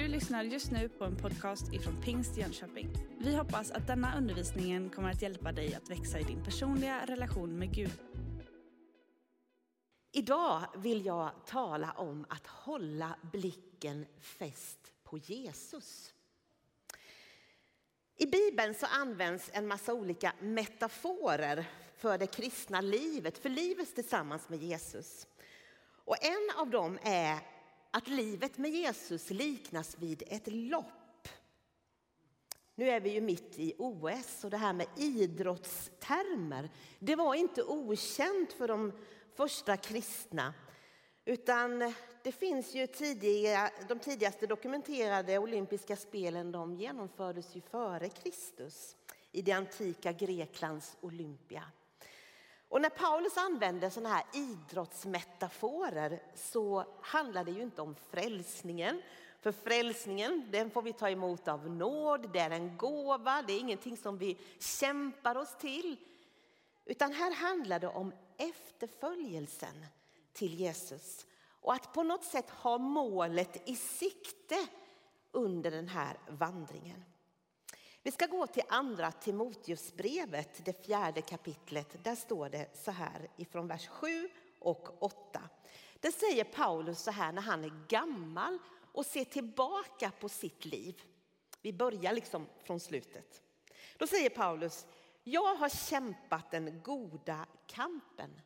Du lyssnar just nu på en podcast ifrån Pingst Jönköping. Vi hoppas att denna undervisning kommer att hjälpa dig att växa i din personliga relation med Gud. Idag vill jag tala om att hålla blicken fäst på Jesus. I Bibeln så används en massa olika metaforer för det kristna livet, för livet tillsammans med Jesus. Och en av dem är att livet med Jesus liknas vid ett lopp. Nu är vi ju mitt i OS och det här med idrottstermer, det var inte okänt för de första kristna. Utan det finns ju tidiga, de tidigaste dokumenterade olympiska spelen de genomfördes ju före Kristus i det antika Greklands Olympia. Och när Paulus använder sådana här idrottsmetaforer så handlar det ju inte om frälsningen. För frälsningen den får vi ta emot av nåd, det är en gåva, det är ingenting som vi kämpar oss till. Utan här handlar det om efterföljelsen till Jesus och att på något sätt ha målet i sikte under den här vandringen. Vi ska gå till andra Timoteusbrevet, det fjärde kapitlet. Där står det så här ifrån vers 7 och 8. Det säger Paulus så här när han är gammal och ser tillbaka på sitt liv. Vi börjar liksom från slutet. Då säger Paulus, jag har kämpat den goda kampen.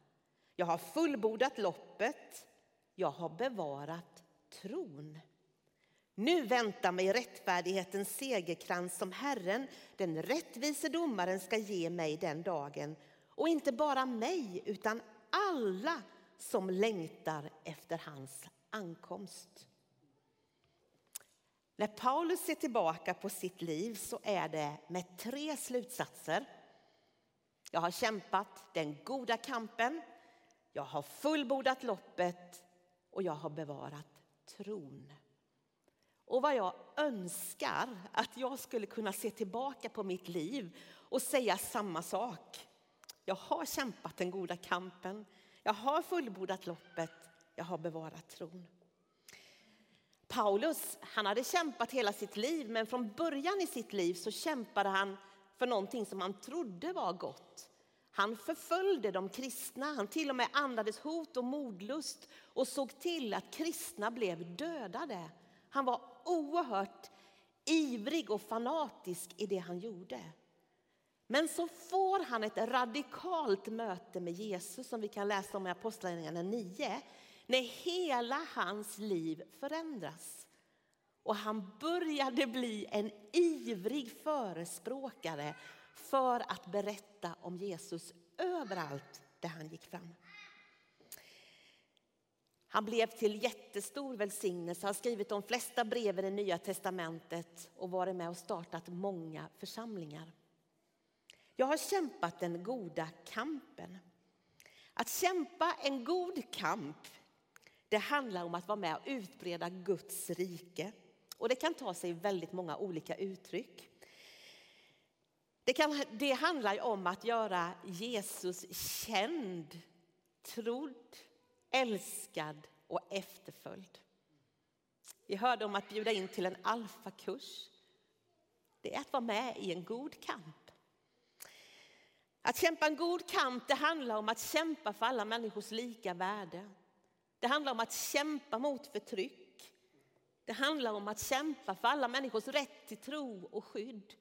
Jag har fullbordat loppet. Jag har bevarat tron. Nu väntar mig rättfärdighetens segerkrans som Herren, den rättvise domaren, ska ge mig den dagen. Och inte bara mig, utan alla som längtar efter hans ankomst. När Paulus ser tillbaka på sitt liv så är det med tre slutsatser. Jag har kämpat den goda kampen, jag har fullbordat loppet och jag har bevarat tron. Och vad jag önskar att jag skulle kunna se tillbaka på mitt liv och säga samma sak. Jag har kämpat den goda kampen, jag har fullbordat loppet, jag har bevarat tron. Paulus han hade kämpat hela sitt liv, men från början i sitt liv så kämpade han för någonting som han trodde var gott. Han förföljde de kristna, han till och med andades hot och modlust och såg till att kristna blev dödade. Han var oerhört ivrig och fanatisk i det han gjorde. Men så får han ett radikalt möte med Jesus som vi kan läsa om i Apostlagärningarna 9 när hela hans liv förändras. Och han började bli en ivrig förespråkare för att berätta om Jesus överallt där han gick fram. Han blev till jättestor välsignelse, har skrivit de flesta breven i Nya testamentet och varit med och startat många församlingar. Jag har kämpat den goda kampen. Att kämpa en god kamp det handlar om att vara med och utbreda Guds rike. Och det kan ta sig väldigt många olika uttryck. Det, kan, det handlar om att göra Jesus känd, trodd, älskad och efterföljd. Vi hörde om att bjuda in till en alfakurs. Det är att vara med i en god kamp. Att kämpa en god kamp det handlar om att kämpa för alla människors lika värde. Det handlar om att kämpa mot förtryck. Det handlar om att kämpa för alla människors rätt till tro och skydd.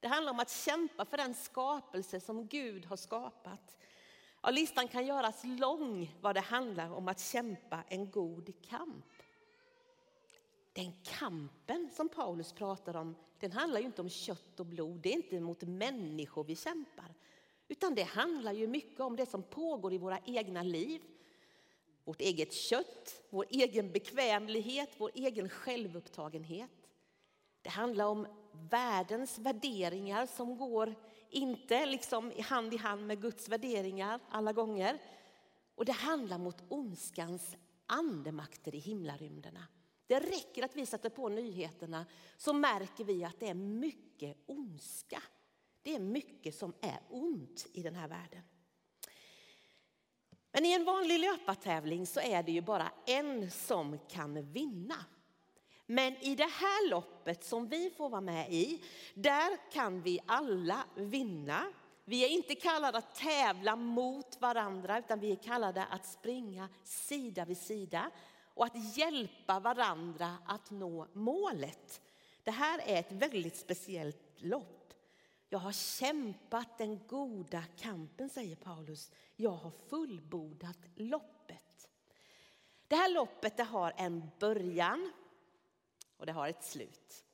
Det handlar om att kämpa för den skapelse som Gud har skapat. Ja, listan kan göras lång vad det handlar om att kämpa en god kamp. Den kampen som Paulus pratar om, den handlar ju inte om kött och blod. Det är inte mot människor vi kämpar. Utan det handlar ju mycket om det som pågår i våra egna liv. Vårt eget kött, vår egen bekvämlighet, vår egen självupptagenhet. Det handlar om världens värderingar som går inte liksom hand i hand med Guds värderingar alla gånger. Och det handlar mot ondskans andemakter i himlarymderna. Det räcker att vi sätter på nyheterna så märker vi att det är mycket ondska. Det är mycket som är ont i den här världen. Men i en vanlig löpartävling så är det ju bara en som kan vinna. Men i det här loppet som vi får vara med i, där kan vi alla vinna. Vi är inte kallade att tävla mot varandra, utan vi är kallade att springa sida vid sida och att hjälpa varandra att nå målet. Det här är ett väldigt speciellt lopp. Jag har kämpat den goda kampen, säger Paulus. Jag har fullbordat loppet. Det här loppet det har en början och det har ett slut.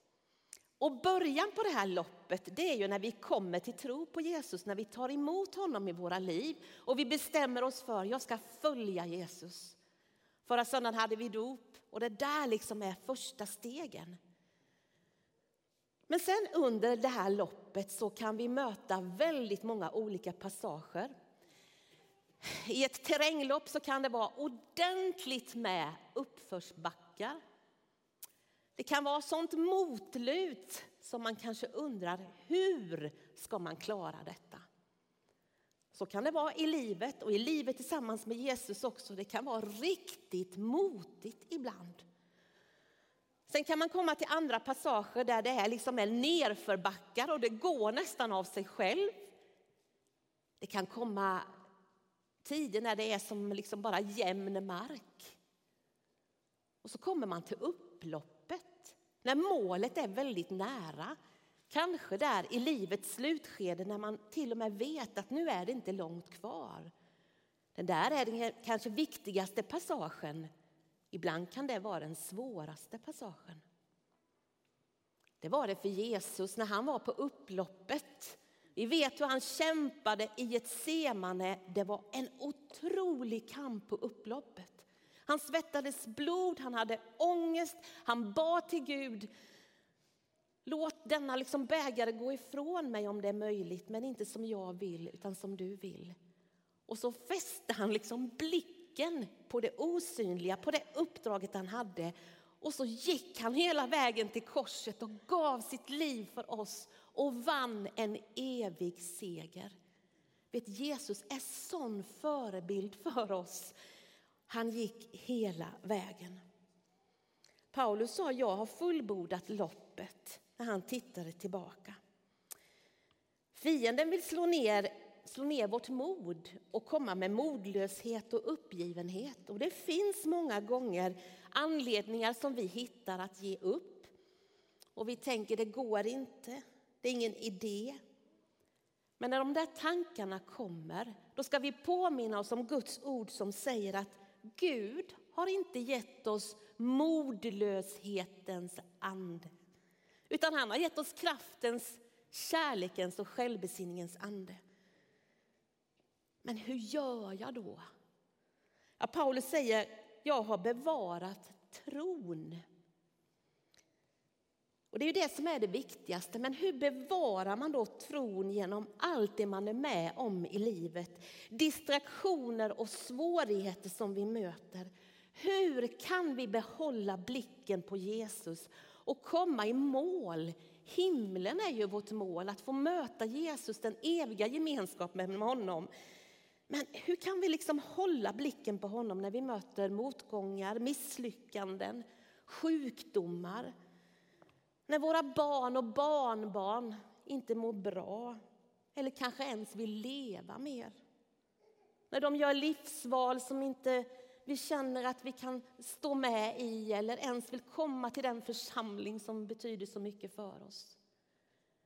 Och början på det här loppet det är ju när vi kommer till tro på Jesus, när vi tar emot honom i våra liv och vi bestämmer oss för jag ska följa Jesus. Förra söndagen hade vi dop och det där liksom är första stegen. Men sen under det här loppet så kan vi möta väldigt många olika passager. I ett terränglopp så kan det vara ordentligt med uppförsbackar. Det kan vara sånt motlut som man kanske undrar hur ska man klara detta? Så kan det vara i livet och i livet tillsammans med Jesus också. Det kan vara riktigt motigt ibland. Sen kan man komma till andra passager där det är liksom en nerförbackar och det går nästan av sig själv. Det kan komma tider när det är som liksom bara jämn mark. Och så kommer man till hoppet, när målet är väldigt nära. Kanske där i livets slutskede när man till och med vet att nu är det inte långt kvar. Den där är den kanske viktigaste passagen. Ibland kan det vara den svåraste passagen. Det var det för Jesus när han var på upploppet. Vi vet hur han kämpade i ett semane. Det var en otrolig kamp på upploppet. Han svettades blod, han hade ångest, han bad till Gud. Låt denna liksom bägare gå ifrån mig om det är möjligt, men inte som jag vill, utan som du vill. Och så fäste han liksom blicken på det osynliga, på det uppdraget han hade. Och så gick han hela vägen till korset och gav sitt liv för oss och vann en evig seger. Vet, Jesus är sån förebild för oss. Han gick hela vägen. Paulus sa, jag har fullbordat loppet när han tittade tillbaka. Fienden vill slå ner, slå ner vårt mod och komma med modlöshet och uppgivenhet. Och det finns många gånger anledningar som vi hittar att ge upp. Och vi tänker det går inte, det är ingen idé. Men när de där tankarna kommer, då ska vi påminna oss om Guds ord som säger att Gud har inte gett oss modlöshetens ande. Utan han har gett oss kraftens, kärlekens och självbesinningens ande. Men hur gör jag då? Ja, Paulus säger, jag har bevarat tron. Och Det är ju det som är det viktigaste. Men hur bevarar man då tron genom allt det man är med om i livet? Distraktioner och svårigheter som vi möter. Hur kan vi behålla blicken på Jesus och komma i mål? Himlen är ju vårt mål, att få möta Jesus, den eviga gemenskapen med honom. Men hur kan vi liksom hålla blicken på honom när vi möter motgångar, misslyckanden, sjukdomar? När våra barn och barnbarn inte mår bra eller kanske ens vill leva mer. När de gör livsval som inte vi känner att vi kan stå med i eller ens vill komma till den församling som betyder så mycket för oss.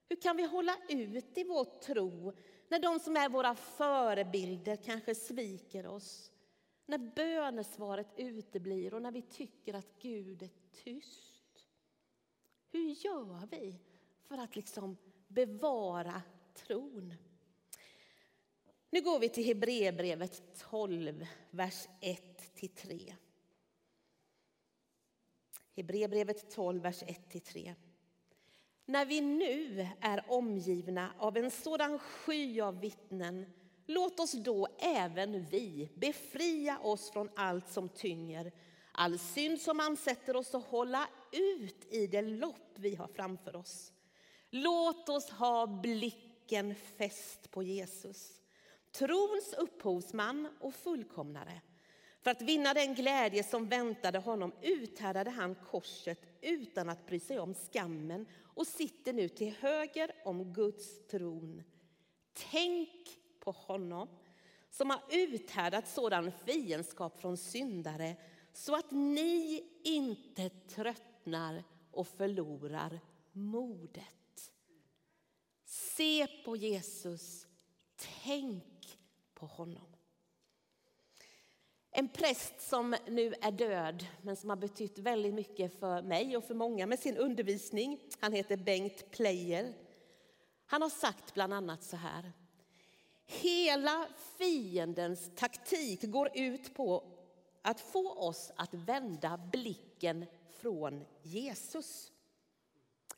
Hur kan vi hålla ut i vår tro när de som är våra förebilder kanske sviker oss? När bönesvaret uteblir och när vi tycker att Gud är tyst? Hur gör vi för att liksom bevara tron? Nu går vi till Hebreerbrevet 12, vers 1-3. Hebreerbrevet 12, vers 1-3. När vi nu är omgivna av en sådan sky av vittnen låt oss då även vi befria oss från allt som tynger all synd som ansätter oss och hålla ut i det lopp vi har framför oss. Låt oss ha blicken fäst på Jesus, trons upphovsman och fullkomnare. För att vinna den glädje som väntade honom uthärdade han korset utan att bry sig om skammen och sitter nu till höger om Guds tron. Tänk på honom som har uthärdat sådan fiendskap från syndare så att ni inte tröttnar och förlorar modet. Se på Jesus, tänk på honom. En präst som nu är död, men som har betytt väldigt mycket för mig och för många med sin undervisning. Han heter Bengt Pleijel. Han har sagt bland annat så här. Hela fiendens taktik går ut på att få oss att vända blicken från Jesus.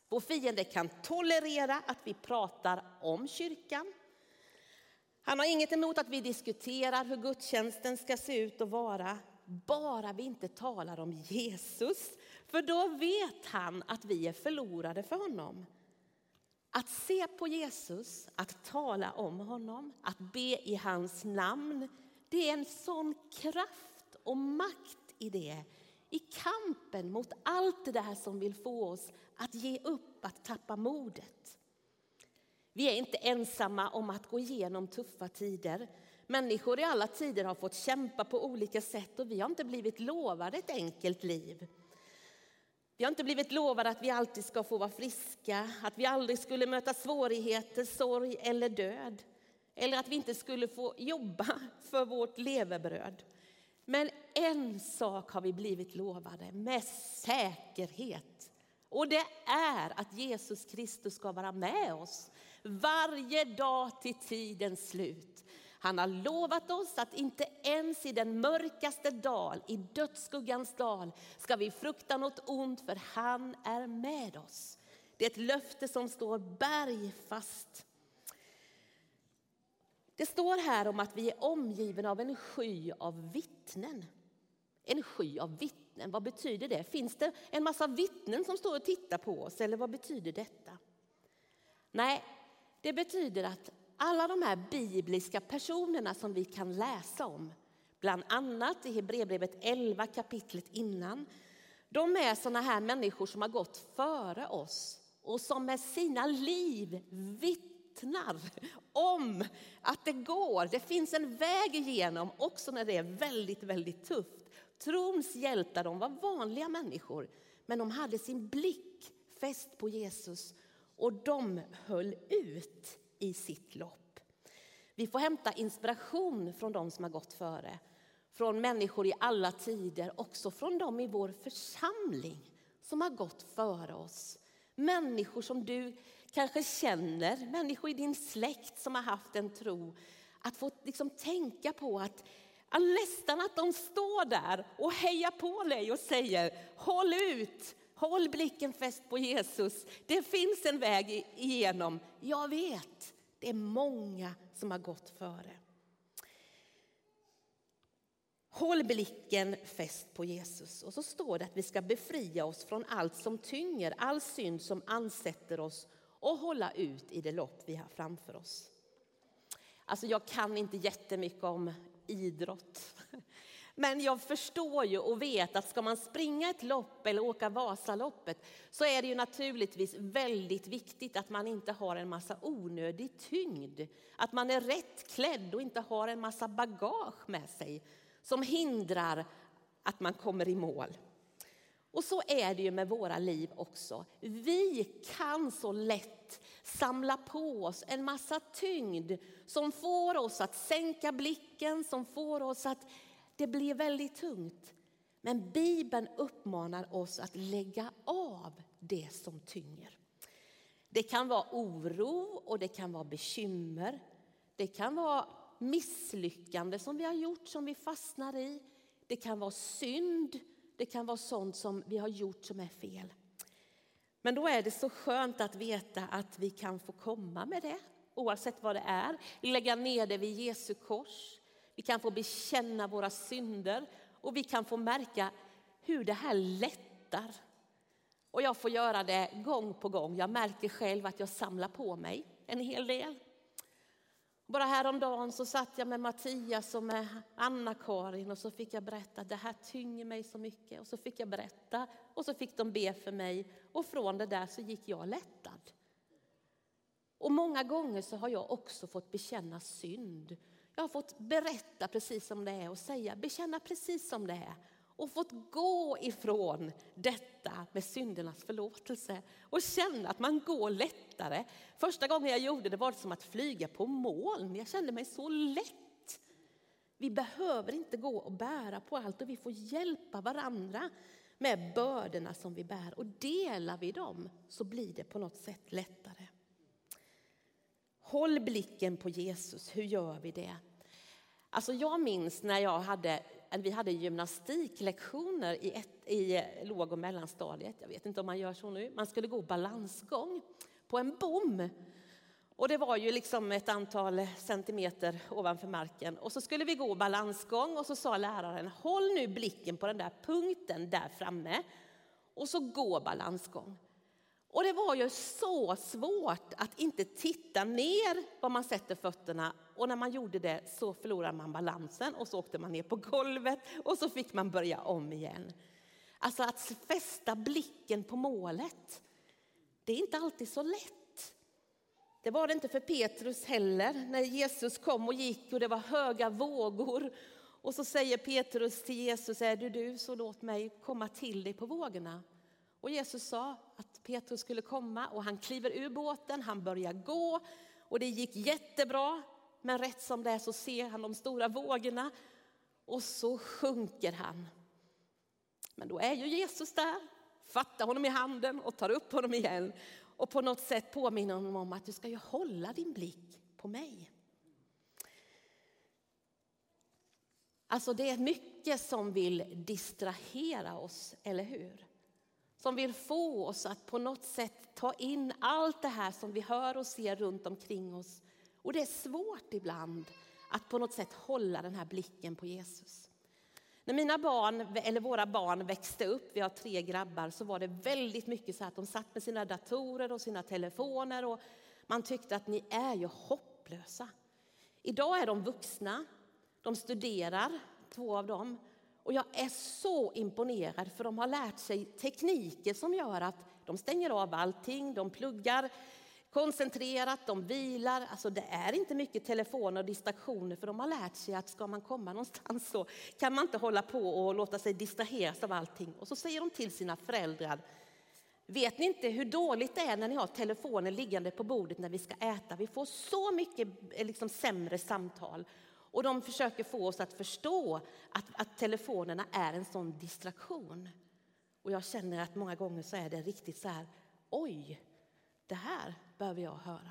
Vår fiende kan tolerera att vi pratar om kyrkan. Han har inget emot att vi diskuterar hur gudstjänsten ska se ut och vara, bara vi inte talar om Jesus. För då vet han att vi är förlorade för honom. Att se på Jesus, att tala om honom, att be i hans namn, det är en sån kraft och makt i det. I kampen mot allt det där som vill få oss att ge upp, att tappa modet. Vi är inte ensamma om att gå igenom tuffa tider. Människor i alla tider har fått kämpa på olika sätt och vi har inte blivit lovade ett enkelt liv. Vi har inte blivit lovade att vi alltid ska få vara friska, att vi aldrig skulle möta svårigheter, sorg eller död. Eller att vi inte skulle få jobba för vårt levebröd. Men en sak har vi blivit lovade med säkerhet. Och det är att Jesus Kristus ska vara med oss varje dag till tidens slut. Han har lovat oss att inte ens i den mörkaste dal, i dödsskuggans dal, ska vi frukta något ont, för han är med oss. Det är ett löfte som står bergfast. Det står här om att vi är omgivna av en sky av vittnen. En sky av vittnen, vad betyder det? Finns det en massa vittnen som står och tittar på oss, eller vad betyder detta? Nej, det betyder att alla de här bibliska personerna som vi kan läsa om, bland annat i Hebreerbrevet 11 kapitlet innan, de är sådana här människor som har gått före oss och som med sina liv vittnar om att det går. Det finns en väg igenom också när det är väldigt, väldigt tufft. Trons hjältar, de var vanliga människor, men de hade sin blick fäst på Jesus och de höll ut i sitt lopp. Vi får hämta inspiration från de som har gått före, från människor i alla tider, också från dem i vår församling som har gått före oss. Människor som du kanske känner, människor i din släkt som har haft en tro. Att få liksom tänka på att nästan att de står där och hejar på dig och säger håll ut, Håll blicken fäst på Jesus. Det finns en väg igenom. Jag vet, det är många som har gått före. Håll blicken fäst på Jesus. Och så står det att vi ska befria oss från allt som tynger, all synd som ansätter oss och hålla ut i det lopp vi har framför oss. Alltså jag kan inte jättemycket om idrott. Men jag förstår ju och vet att ska man springa ett lopp eller åka Vasaloppet så är det ju naturligtvis väldigt viktigt att man inte har en massa onödig tyngd. Att man är rätt klädd och inte har en massa bagage med sig som hindrar att man kommer i mål. Och så är det ju med våra liv också. Vi kan så lätt samla på oss en massa tyngd som får oss att sänka blicken, som får oss att det blir väldigt tungt. Men Bibeln uppmanar oss att lägga av det som tynger. Det kan vara oro och det kan vara bekymmer. Det kan vara misslyckande som vi har gjort, som vi fastnar i. Det kan vara synd, det kan vara sånt som vi har gjort som är fel. Men då är det så skönt att veta att vi kan få komma med det, oavsett vad det är. Lägga ner det vid Jesu kors. Vi kan få bekänna våra synder och vi kan få märka hur det här lättar. Och jag får göra det gång på gång. Jag märker själv att jag samlar på mig en hel del. Bara häromdagen så satt jag med Mattias och med Anna-Karin och så fick jag berätta att det här tynger mig så mycket. Och så fick jag berätta och så fick de be för mig och från det där så gick jag lättad. Och många gånger så har jag också fått bekänna synd. Jag har fått berätta precis som det är och säga, bekänna precis som det är och fått gå ifrån detta med syndernas förlåtelse och känna att man går lättare. Första gången jag gjorde det var det som att flyga på moln. Jag kände mig så lätt. Vi behöver inte gå och bära på allt och vi får hjälpa varandra med bördorna som vi bär. Och delar vi dem så blir det på något sätt lättare. Håll blicken på Jesus. Hur gör vi det? Alltså jag minns när jag hade, vi hade gymnastiklektioner i, ett, i låg och mellanstadiet. Jag vet inte om man gör så nu. Man skulle gå balansgång på en bom. Och det var ju liksom ett antal centimeter ovanför marken. Och så skulle vi gå balansgång och så sa läraren håll nu blicken på den där punkten där framme och så gå balansgång. Och det var ju så svårt att inte titta ner var man sätter fötterna. Och när man gjorde det så förlorade man balansen och så åkte man ner på golvet och så fick man börja om igen. Alltså att fästa blicken på målet, det är inte alltid så lätt. Det var det inte för Petrus heller när Jesus kom och gick och det var höga vågor. Och så säger Petrus till Jesus, är du du så låt mig komma till dig på vågorna. Och Jesus sa att Petrus skulle komma och han kliver ur båten, han börjar gå och det gick jättebra. Men rätt som det är så ser han de stora vågorna och så sjunker han. Men då är ju Jesus där, fattar honom i handen och tar upp honom igen och på något sätt påminner honom om att du ska ju hålla din blick på mig. Alltså det är mycket som vill distrahera oss, eller hur? Som vill få oss att på något sätt ta in allt det här som vi hör och ser runt omkring oss. Och det är svårt ibland att på något sätt hålla den här blicken på Jesus. När mina barn, eller våra barn växte upp, vi har tre grabbar, så var det väldigt mycket så att de satt med sina datorer och sina telefoner och man tyckte att ni är ju hopplösa. Idag är de vuxna, de studerar, två av dem, och jag är så imponerad för de har lärt sig tekniker som gör att de stänger av allting, de pluggar koncentrerat, de vilar. Alltså det är inte mycket telefoner och distraktioner för de har lärt sig att ska man komma någonstans så kan man inte hålla på och låta sig distraheras av allting. Och så säger de till sina föräldrar Vet ni inte hur dåligt det är när ni har telefonen liggande på bordet när vi ska äta? Vi får så mycket eh, liksom, sämre samtal. Och de försöker få oss att förstå att, att telefonerna är en sån distraktion. Och jag känner att många gånger så är det riktigt så här, oj, det här behöver jag höra.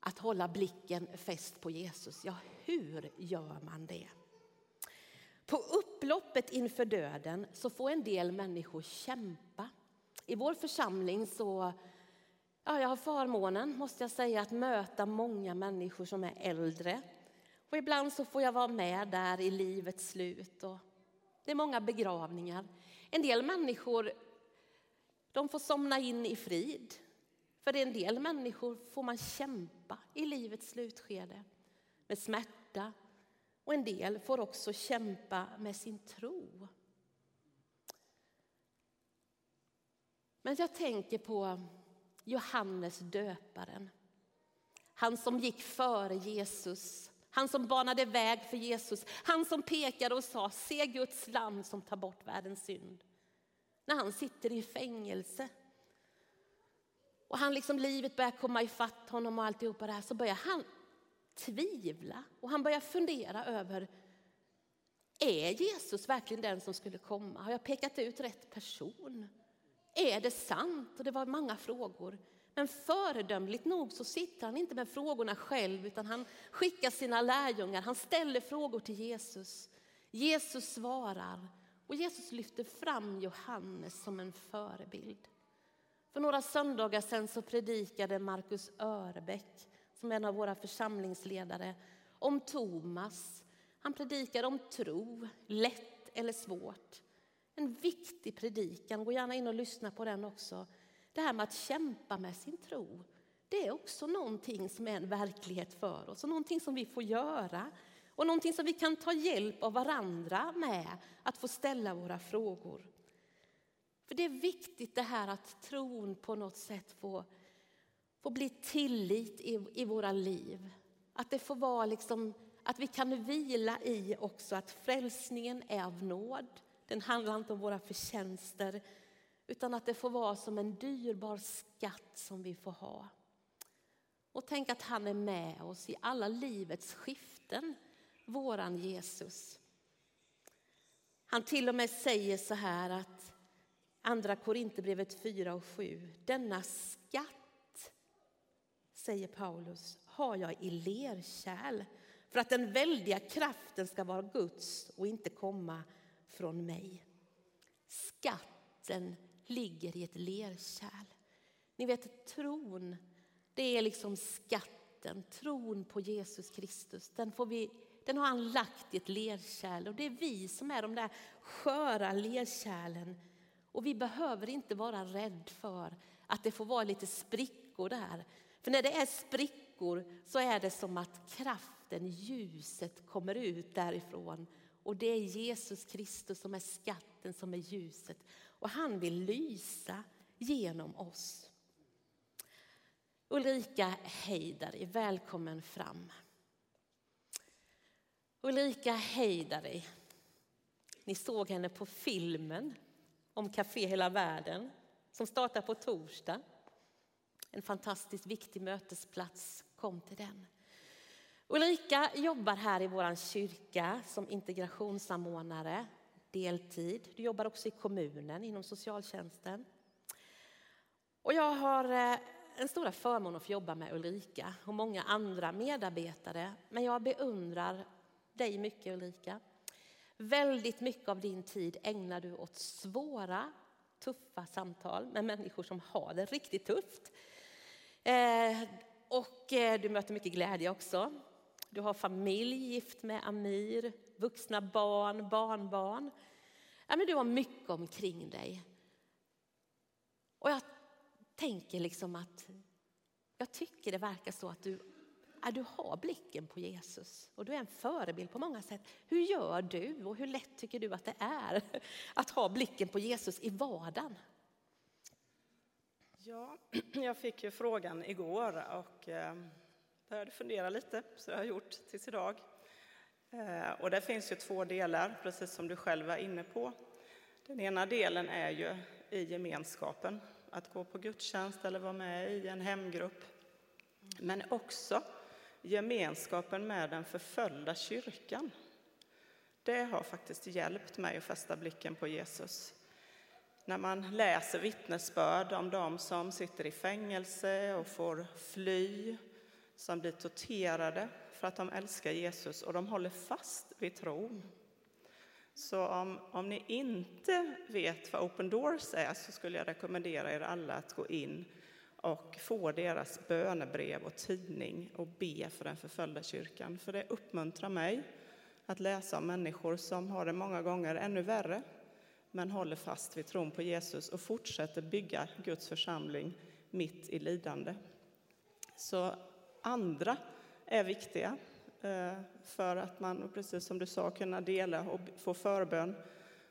Att hålla blicken fäst på Jesus, ja hur gör man det? På upploppet inför döden så får en del människor kämpa. I vår församling så Ja, jag har förmånen, måste jag säga, att möta många människor som är äldre. Och ibland så får jag vara med där i livets slut. Och det är många begravningar. En del människor de får somna in i frid. För en del människor får man kämpa i livets slutskede med smärta. Och en del får också kämpa med sin tro. Men jag tänker på Johannes döparen. Han som gick före Jesus, han som banade väg för Jesus, han som pekade och sa se Guds lamm som tar bort världens synd. När han sitter i fängelse och han liksom livet börjar komma ifatt honom och alltihopa det här så börjar han tvivla och han börjar fundera över är Jesus verkligen den som skulle komma? Har jag pekat ut rätt person? Är det sant? Och det var många frågor. Men föredömligt nog så sitter han inte med frågorna själv utan han skickar sina lärjungar, han ställer frågor till Jesus. Jesus svarar och Jesus lyfter fram Johannes som en förebild. För några söndagar sedan så predikade Markus Örebäck som är en av våra församlingsledare om Thomas. Han predikade om tro, lätt eller svårt. En viktig predikan, gå gärna in och lyssna på den också. det här med att kämpa med sin tro, det är också någonting som är en verklighet för oss och någonting som vi får göra och någonting som vi kan ta hjälp av varandra med att få ställa våra frågor. För det är viktigt det här att tron på något sätt får, får bli tillit i, i våra liv. Att det får vara liksom, att vi kan vila i också att frälsningen är av nåd. Den handlar inte om våra förtjänster utan att det får vara som en dyrbar skatt som vi får ha. Och tänk att han är med oss i alla livets skiften, våran Jesus. Han till och med säger så här att Andra Korinthierbrevet 4 och 7. Denna skatt, säger Paulus, har jag i lerkärl för att den väldiga kraften ska vara Guds och inte komma från mig. Skatten ligger i ett lerkärl. Ni vet, tron, det är liksom skatten. Tron på Jesus Kristus, den, får vi, den har han lagt i ett lerkärl. Och det är vi som är de där sköra lerkärlen och vi behöver inte vara rädd för att det får vara lite sprickor där. För när det är sprickor så är det som att kraften, ljuset kommer ut därifrån. Och det är Jesus Kristus som är skatten, som är ljuset. Och han vill lysa genom oss. Ulrika Heidari, välkommen fram. Ulrika Heidari, ni såg henne på filmen om Café Hela Världen som startar på torsdag. En fantastiskt viktig mötesplats. Kom till den. Ulrika jobbar här i vår kyrka som integrationssamordnare, deltid. Du jobbar också i kommunen inom socialtjänsten. Och jag har eh, en stora förmån att få jobba med Ulrika och många andra medarbetare. Men jag beundrar dig mycket Ulrika. Väldigt mycket av din tid ägnar du åt svåra, tuffa samtal med människor som har det riktigt tufft. Eh, och eh, du möter mycket glädje också. Du har familj, gift med Amir, vuxna barn, barnbarn. Ja, men du har mycket omkring dig. Och jag tänker liksom att jag tycker det verkar så att du Ja, du har blicken på Jesus och du är en förebild på många sätt. Hur gör du och hur lätt tycker du att det är att ha blicken på Jesus i vardagen? Ja, jag fick ju frågan igår och eh, började fundera lite, så jag har gjort tills idag. Eh, och det finns ju två delar, precis som du själv var inne på. Den ena delen är ju i gemenskapen, att gå på gudstjänst eller vara med i en hemgrupp. Men också gemenskapen med den förföljda kyrkan. Det har faktiskt hjälpt mig att fästa blicken på Jesus. När man läser vittnesbörd om de som sitter i fängelse och får fly, som blir torterade för att de älskar Jesus och de håller fast vid tron. Så om, om ni inte vet vad Open Doors är så skulle jag rekommendera er alla att gå in och få deras bönebrev och tidning och be för den förföljda kyrkan. För det uppmuntrar mig att läsa om människor som har det många gånger ännu värre men håller fast vid tron på Jesus och fortsätter bygga Guds församling mitt i lidande. Så andra är viktiga eh, för att man, precis som du sa, kunna dela och få förbön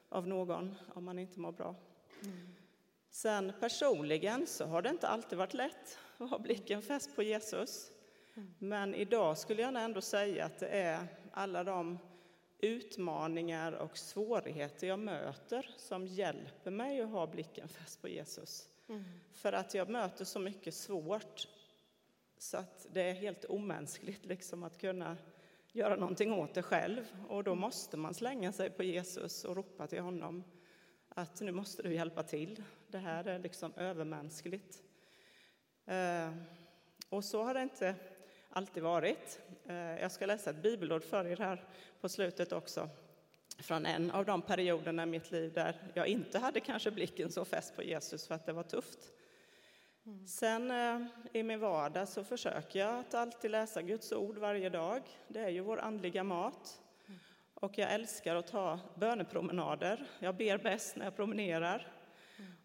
av någon om man inte mår bra. Mm. Sen personligen så har det inte alltid varit lätt att ha blicken fäst på Jesus. Men idag skulle jag ändå säga att det är alla de utmaningar och svårigheter jag möter som hjälper mig att ha blicken fäst på Jesus. Mm. För att jag möter så mycket svårt så att det är helt omänskligt liksom att kunna göra någonting åt det själv. Och då måste man slänga sig på Jesus och ropa till honom att nu måste du hjälpa till. Det här är liksom övermänskligt. Eh, och så har det inte alltid varit. Eh, jag ska läsa ett bibelord för er här på slutet också från en av de perioderna i mitt liv där jag inte hade kanske blicken så fäst på Jesus för att det var tufft. Mm. Sen eh, i min vardag så försöker jag att alltid läsa Guds ord varje dag. Det är ju vår andliga mat. Och jag älskar att ta bönepromenader. Jag ber bäst när jag promenerar.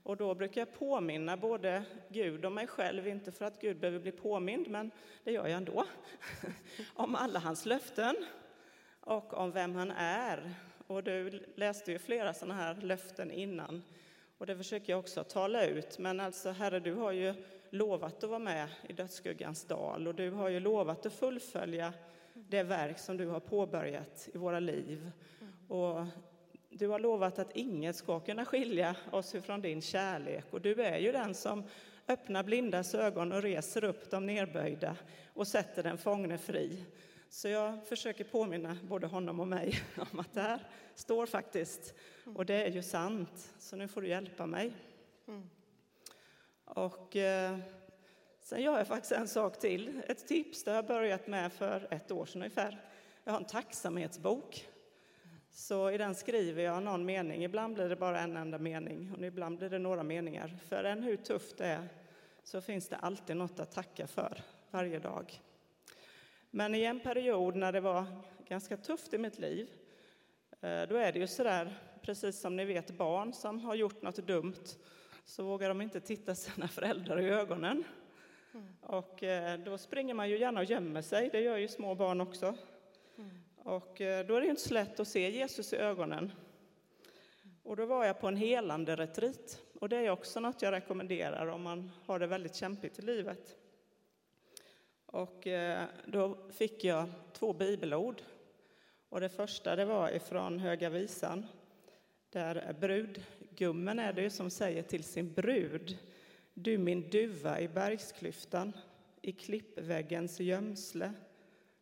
Och då brukar jag påminna både Gud och mig själv, inte för att Gud behöver bli påmind, men det gör jag ändå, om alla hans löften och om vem han är. Och du läste ju flera sådana här löften innan, och det försöker jag också tala ut. Men alltså, Herre, du har ju lovat att vara med i dödsskuggans dal och du har ju lovat att fullfölja det verk som du har påbörjat i våra liv. Och du har lovat att inget ska kunna skilja oss ifrån din kärlek och du är ju den som öppnar blindas ögon och reser upp de nerböjda och sätter den fångne fri. Så jag försöker påminna både honom och mig om att det här står faktiskt. Och det är ju sant, så nu får du hjälpa mig. Och eh, sen gör jag faktiskt en sak till. Ett tips det har jag börjat med för ett år sedan ungefär. Jag har en tacksamhetsbok. Så i den skriver jag någon mening. Ibland blir det bara en enda mening och ibland blir det några meningar. För än hur tufft det är så finns det alltid något att tacka för varje dag. Men i en period när det var ganska tufft i mitt liv, eh, då är det ju sådär, precis som ni vet barn som har gjort något dumt, så vågar de inte titta sina föräldrar i ögonen. Mm. Och eh, då springer man ju gärna och gömmer sig, det gör ju små barn också. Mm. Och eh, då är det inte så lätt att se Jesus i ögonen. Och då var jag på en helande retreat. Och det är också något jag rekommenderar om man har det väldigt kämpigt i livet. Och eh, då fick jag två bibelord. Och det första det var ifrån Höga visan, där eh, brudgummen är det som säger till sin brud Du min duva i bergsklyftan, i klippväggens gömsle.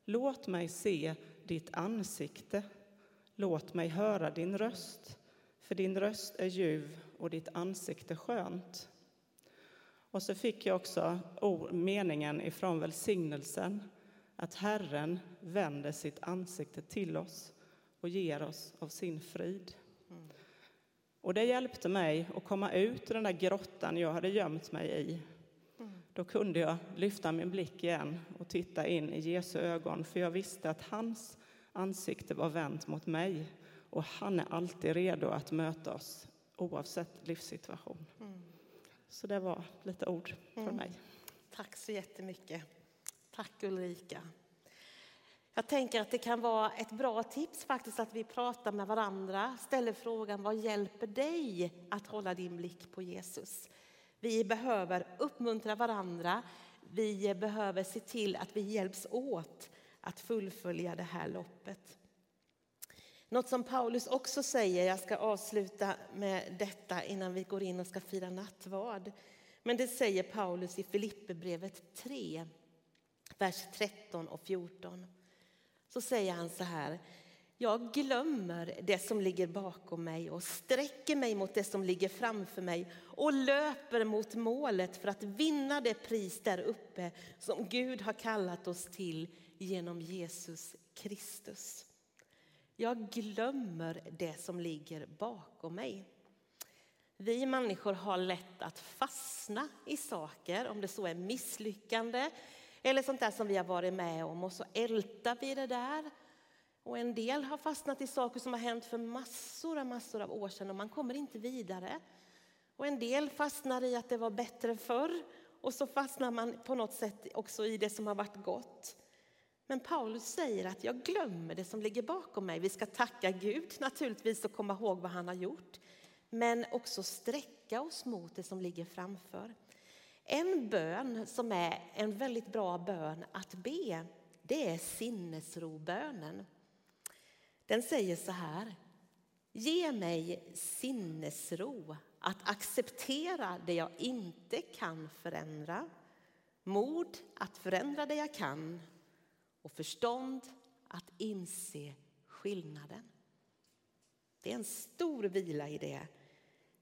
Låt mig se ditt ansikte, låt mig höra din röst, för din röst är ljuv och ditt ansikte skönt. Och så fick jag också meningen ifrån välsignelsen att Herren vänder sitt ansikte till oss och ger oss av sin frid. Mm. Och det hjälpte mig att komma ut ur den där grottan jag hade gömt mig i. Mm. Då kunde jag lyfta min blick igen och titta in i Jesu ögon, för jag visste att hans ansikte var vänt mot mig och han är alltid redo att möta oss oavsett livssituation. Så det var lite ord från mm. mig. Tack så jättemycket. Tack Ulrika. Jag tänker att det kan vara ett bra tips faktiskt att vi pratar med varandra, ställer frågan vad hjälper dig att hålla din blick på Jesus? Vi behöver uppmuntra varandra. Vi behöver se till att vi hjälps åt att fullfölja det här loppet. Något som Paulus också säger, jag ska avsluta med detta innan vi går in och ska fira nattvard. Men det säger Paulus i Filipperbrevet 3, vers 13 och 14. Så säger han så här. Jag glömmer det som ligger bakom mig och sträcker mig mot det som ligger framför mig och löper mot målet för att vinna det pris där uppe som Gud har kallat oss till genom Jesus Kristus. Jag glömmer det som ligger bakom mig. Vi människor har lätt att fastna i saker, om det så är misslyckande eller sånt där som vi har varit med om och så ältar vi det där. Och en del har fastnat i saker som har hänt för massor och massor av år sedan och man kommer inte vidare. Och en del fastnar i att det var bättre förr och så fastnar man på något sätt också i det som har varit gott. Men Paulus säger att jag glömmer det som ligger bakom mig. Vi ska tacka Gud naturligtvis och komma ihåg vad han har gjort. Men också sträcka oss mot det som ligger framför. En bön som är en väldigt bra bön att be, det är sinnesrobönen. Den säger så här. Ge mig sinnesro att acceptera det jag inte kan förändra. Mod att förändra det jag kan och förstånd att inse skillnaden. Det är en stor vila i det.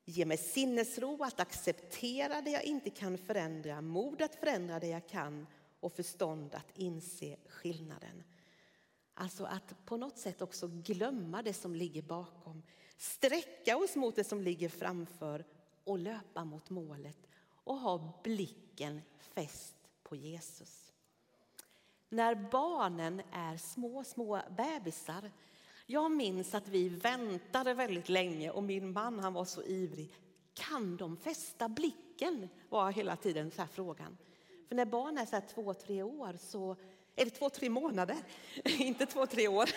Ge mig sinnesro att acceptera det jag inte kan förändra, mod att förändra det jag kan och förstånd att inse skillnaden. Alltså att på något sätt också glömma det som ligger bakom, sträcka oss mot det som ligger framför och löpa mot målet och ha blicken fäst på Jesus. När barnen är små, små bebisar. Jag minns att vi väntade väldigt länge och min man han var så ivrig. kan de fästa blicken? var hela tiden så frågan. För när barn är så två, tre år så är det två, tre månader, inte två, tre år.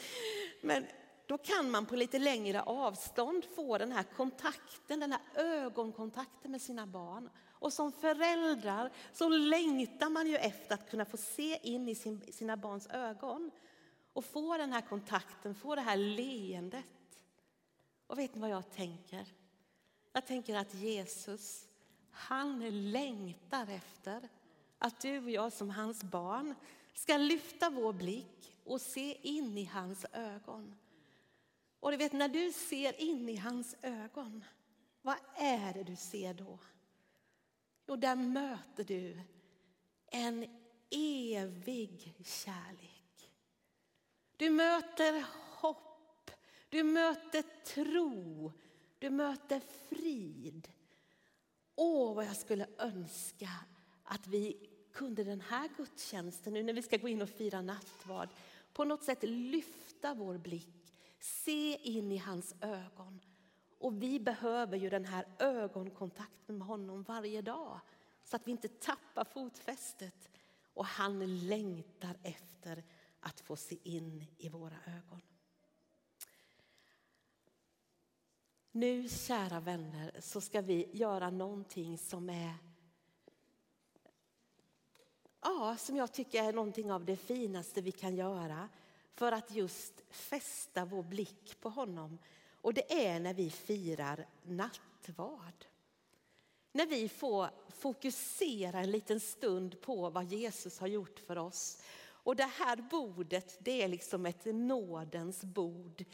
Men då kan man på lite längre avstånd få den här kontakten, den här ögonkontakten med sina barn. Och som föräldrar så längtar man ju efter att kunna få se in i sin, sina barns ögon och få den här kontakten, få det här leendet. Och vet ni vad jag tänker? Jag tänker att Jesus, han längtar efter att du och jag som hans barn ska lyfta vår blick och se in i hans ögon. Och du vet, när du ser in i hans ögon, vad är det du ser då? Jo, där möter du en evig kärlek. Du möter hopp, du möter tro, du möter frid. Åh, vad jag skulle önska att vi kunde den här gudstjänsten, nu när vi ska gå in och fira nattvard, på något sätt lyfta vår blick, se in i hans ögon. Och vi behöver ju den här ögonkontakten med honom varje dag så att vi inte tappar fotfästet. Och han längtar efter att få se in i våra ögon. Nu, kära vänner, så ska vi göra någonting som är ja, som jag tycker är någonting av det finaste vi kan göra för att just fästa vår blick på honom. Och det är när vi firar nattvard. När vi får fokusera en liten stund på vad Jesus har gjort för oss. Och det här bordet, det är liksom ett nådens bord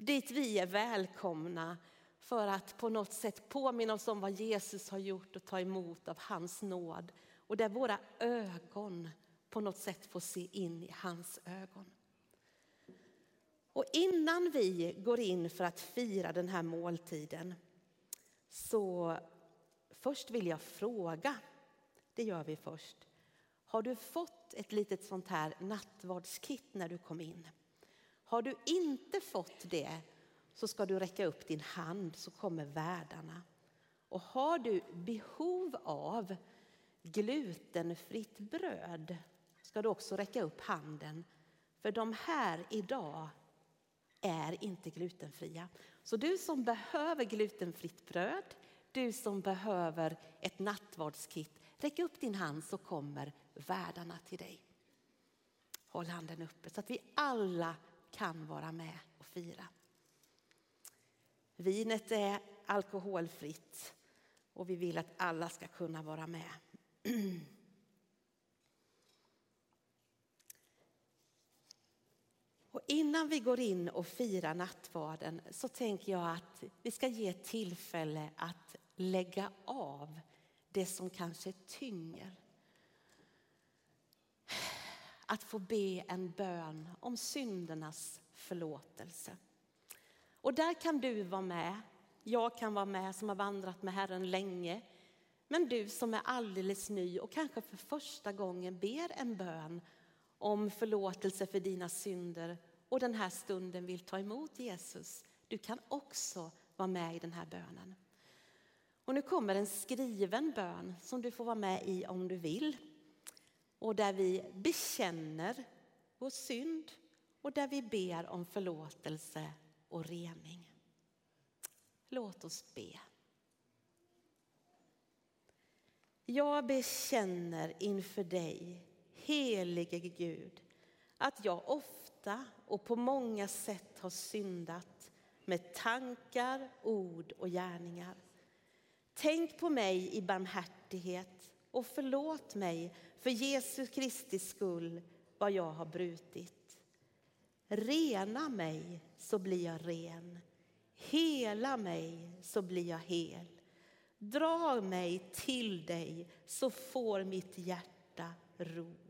dit vi är välkomna för att på något sätt påminna oss om vad Jesus har gjort och ta emot av hans nåd och där våra ögon på något sätt får se in i hans ögon. Och innan vi går in för att fira den här måltiden så först vill jag fråga, det gör vi först. Har du fått ett litet sånt här nattvardskit när du kom in? Har du inte fått det så ska du räcka upp din hand så kommer värdarna. Och har du behov av glutenfritt bröd ska du också räcka upp handen. För de här idag är inte glutenfria. Så du som behöver glutenfritt bröd, du som behöver ett nattvardskit, räck upp din hand så kommer värdarna till dig. Håll handen uppe så att vi alla kan vara med och fira. Vinet är alkoholfritt och vi vill att alla ska kunna vara med. Och innan vi går in och firar nattvarden så tänker jag att vi ska ge tillfälle att lägga av det som kanske tynger. Att få be en bön om syndernas förlåtelse. Och där kan du vara med. Jag kan vara med som har vandrat med Herren länge. Men du som är alldeles ny och kanske för första gången ber en bön om förlåtelse för dina synder och den här stunden vill ta emot Jesus, du kan också vara med i den här bönen. Och nu kommer en skriven bön som du får vara med i om du vill. Och där vi bekänner vår synd och där vi ber om förlåtelse och rening. Låt oss be. Jag bekänner inför dig, helige Gud, att jag ofta och på många sätt har syndat med tankar, ord och gärningar. Tänk på mig i barmhärtighet och förlåt mig för Jesus Kristi skull vad jag har brutit. Rena mig så blir jag ren, hela mig så blir jag hel. Dra mig till dig så får mitt hjärta ro.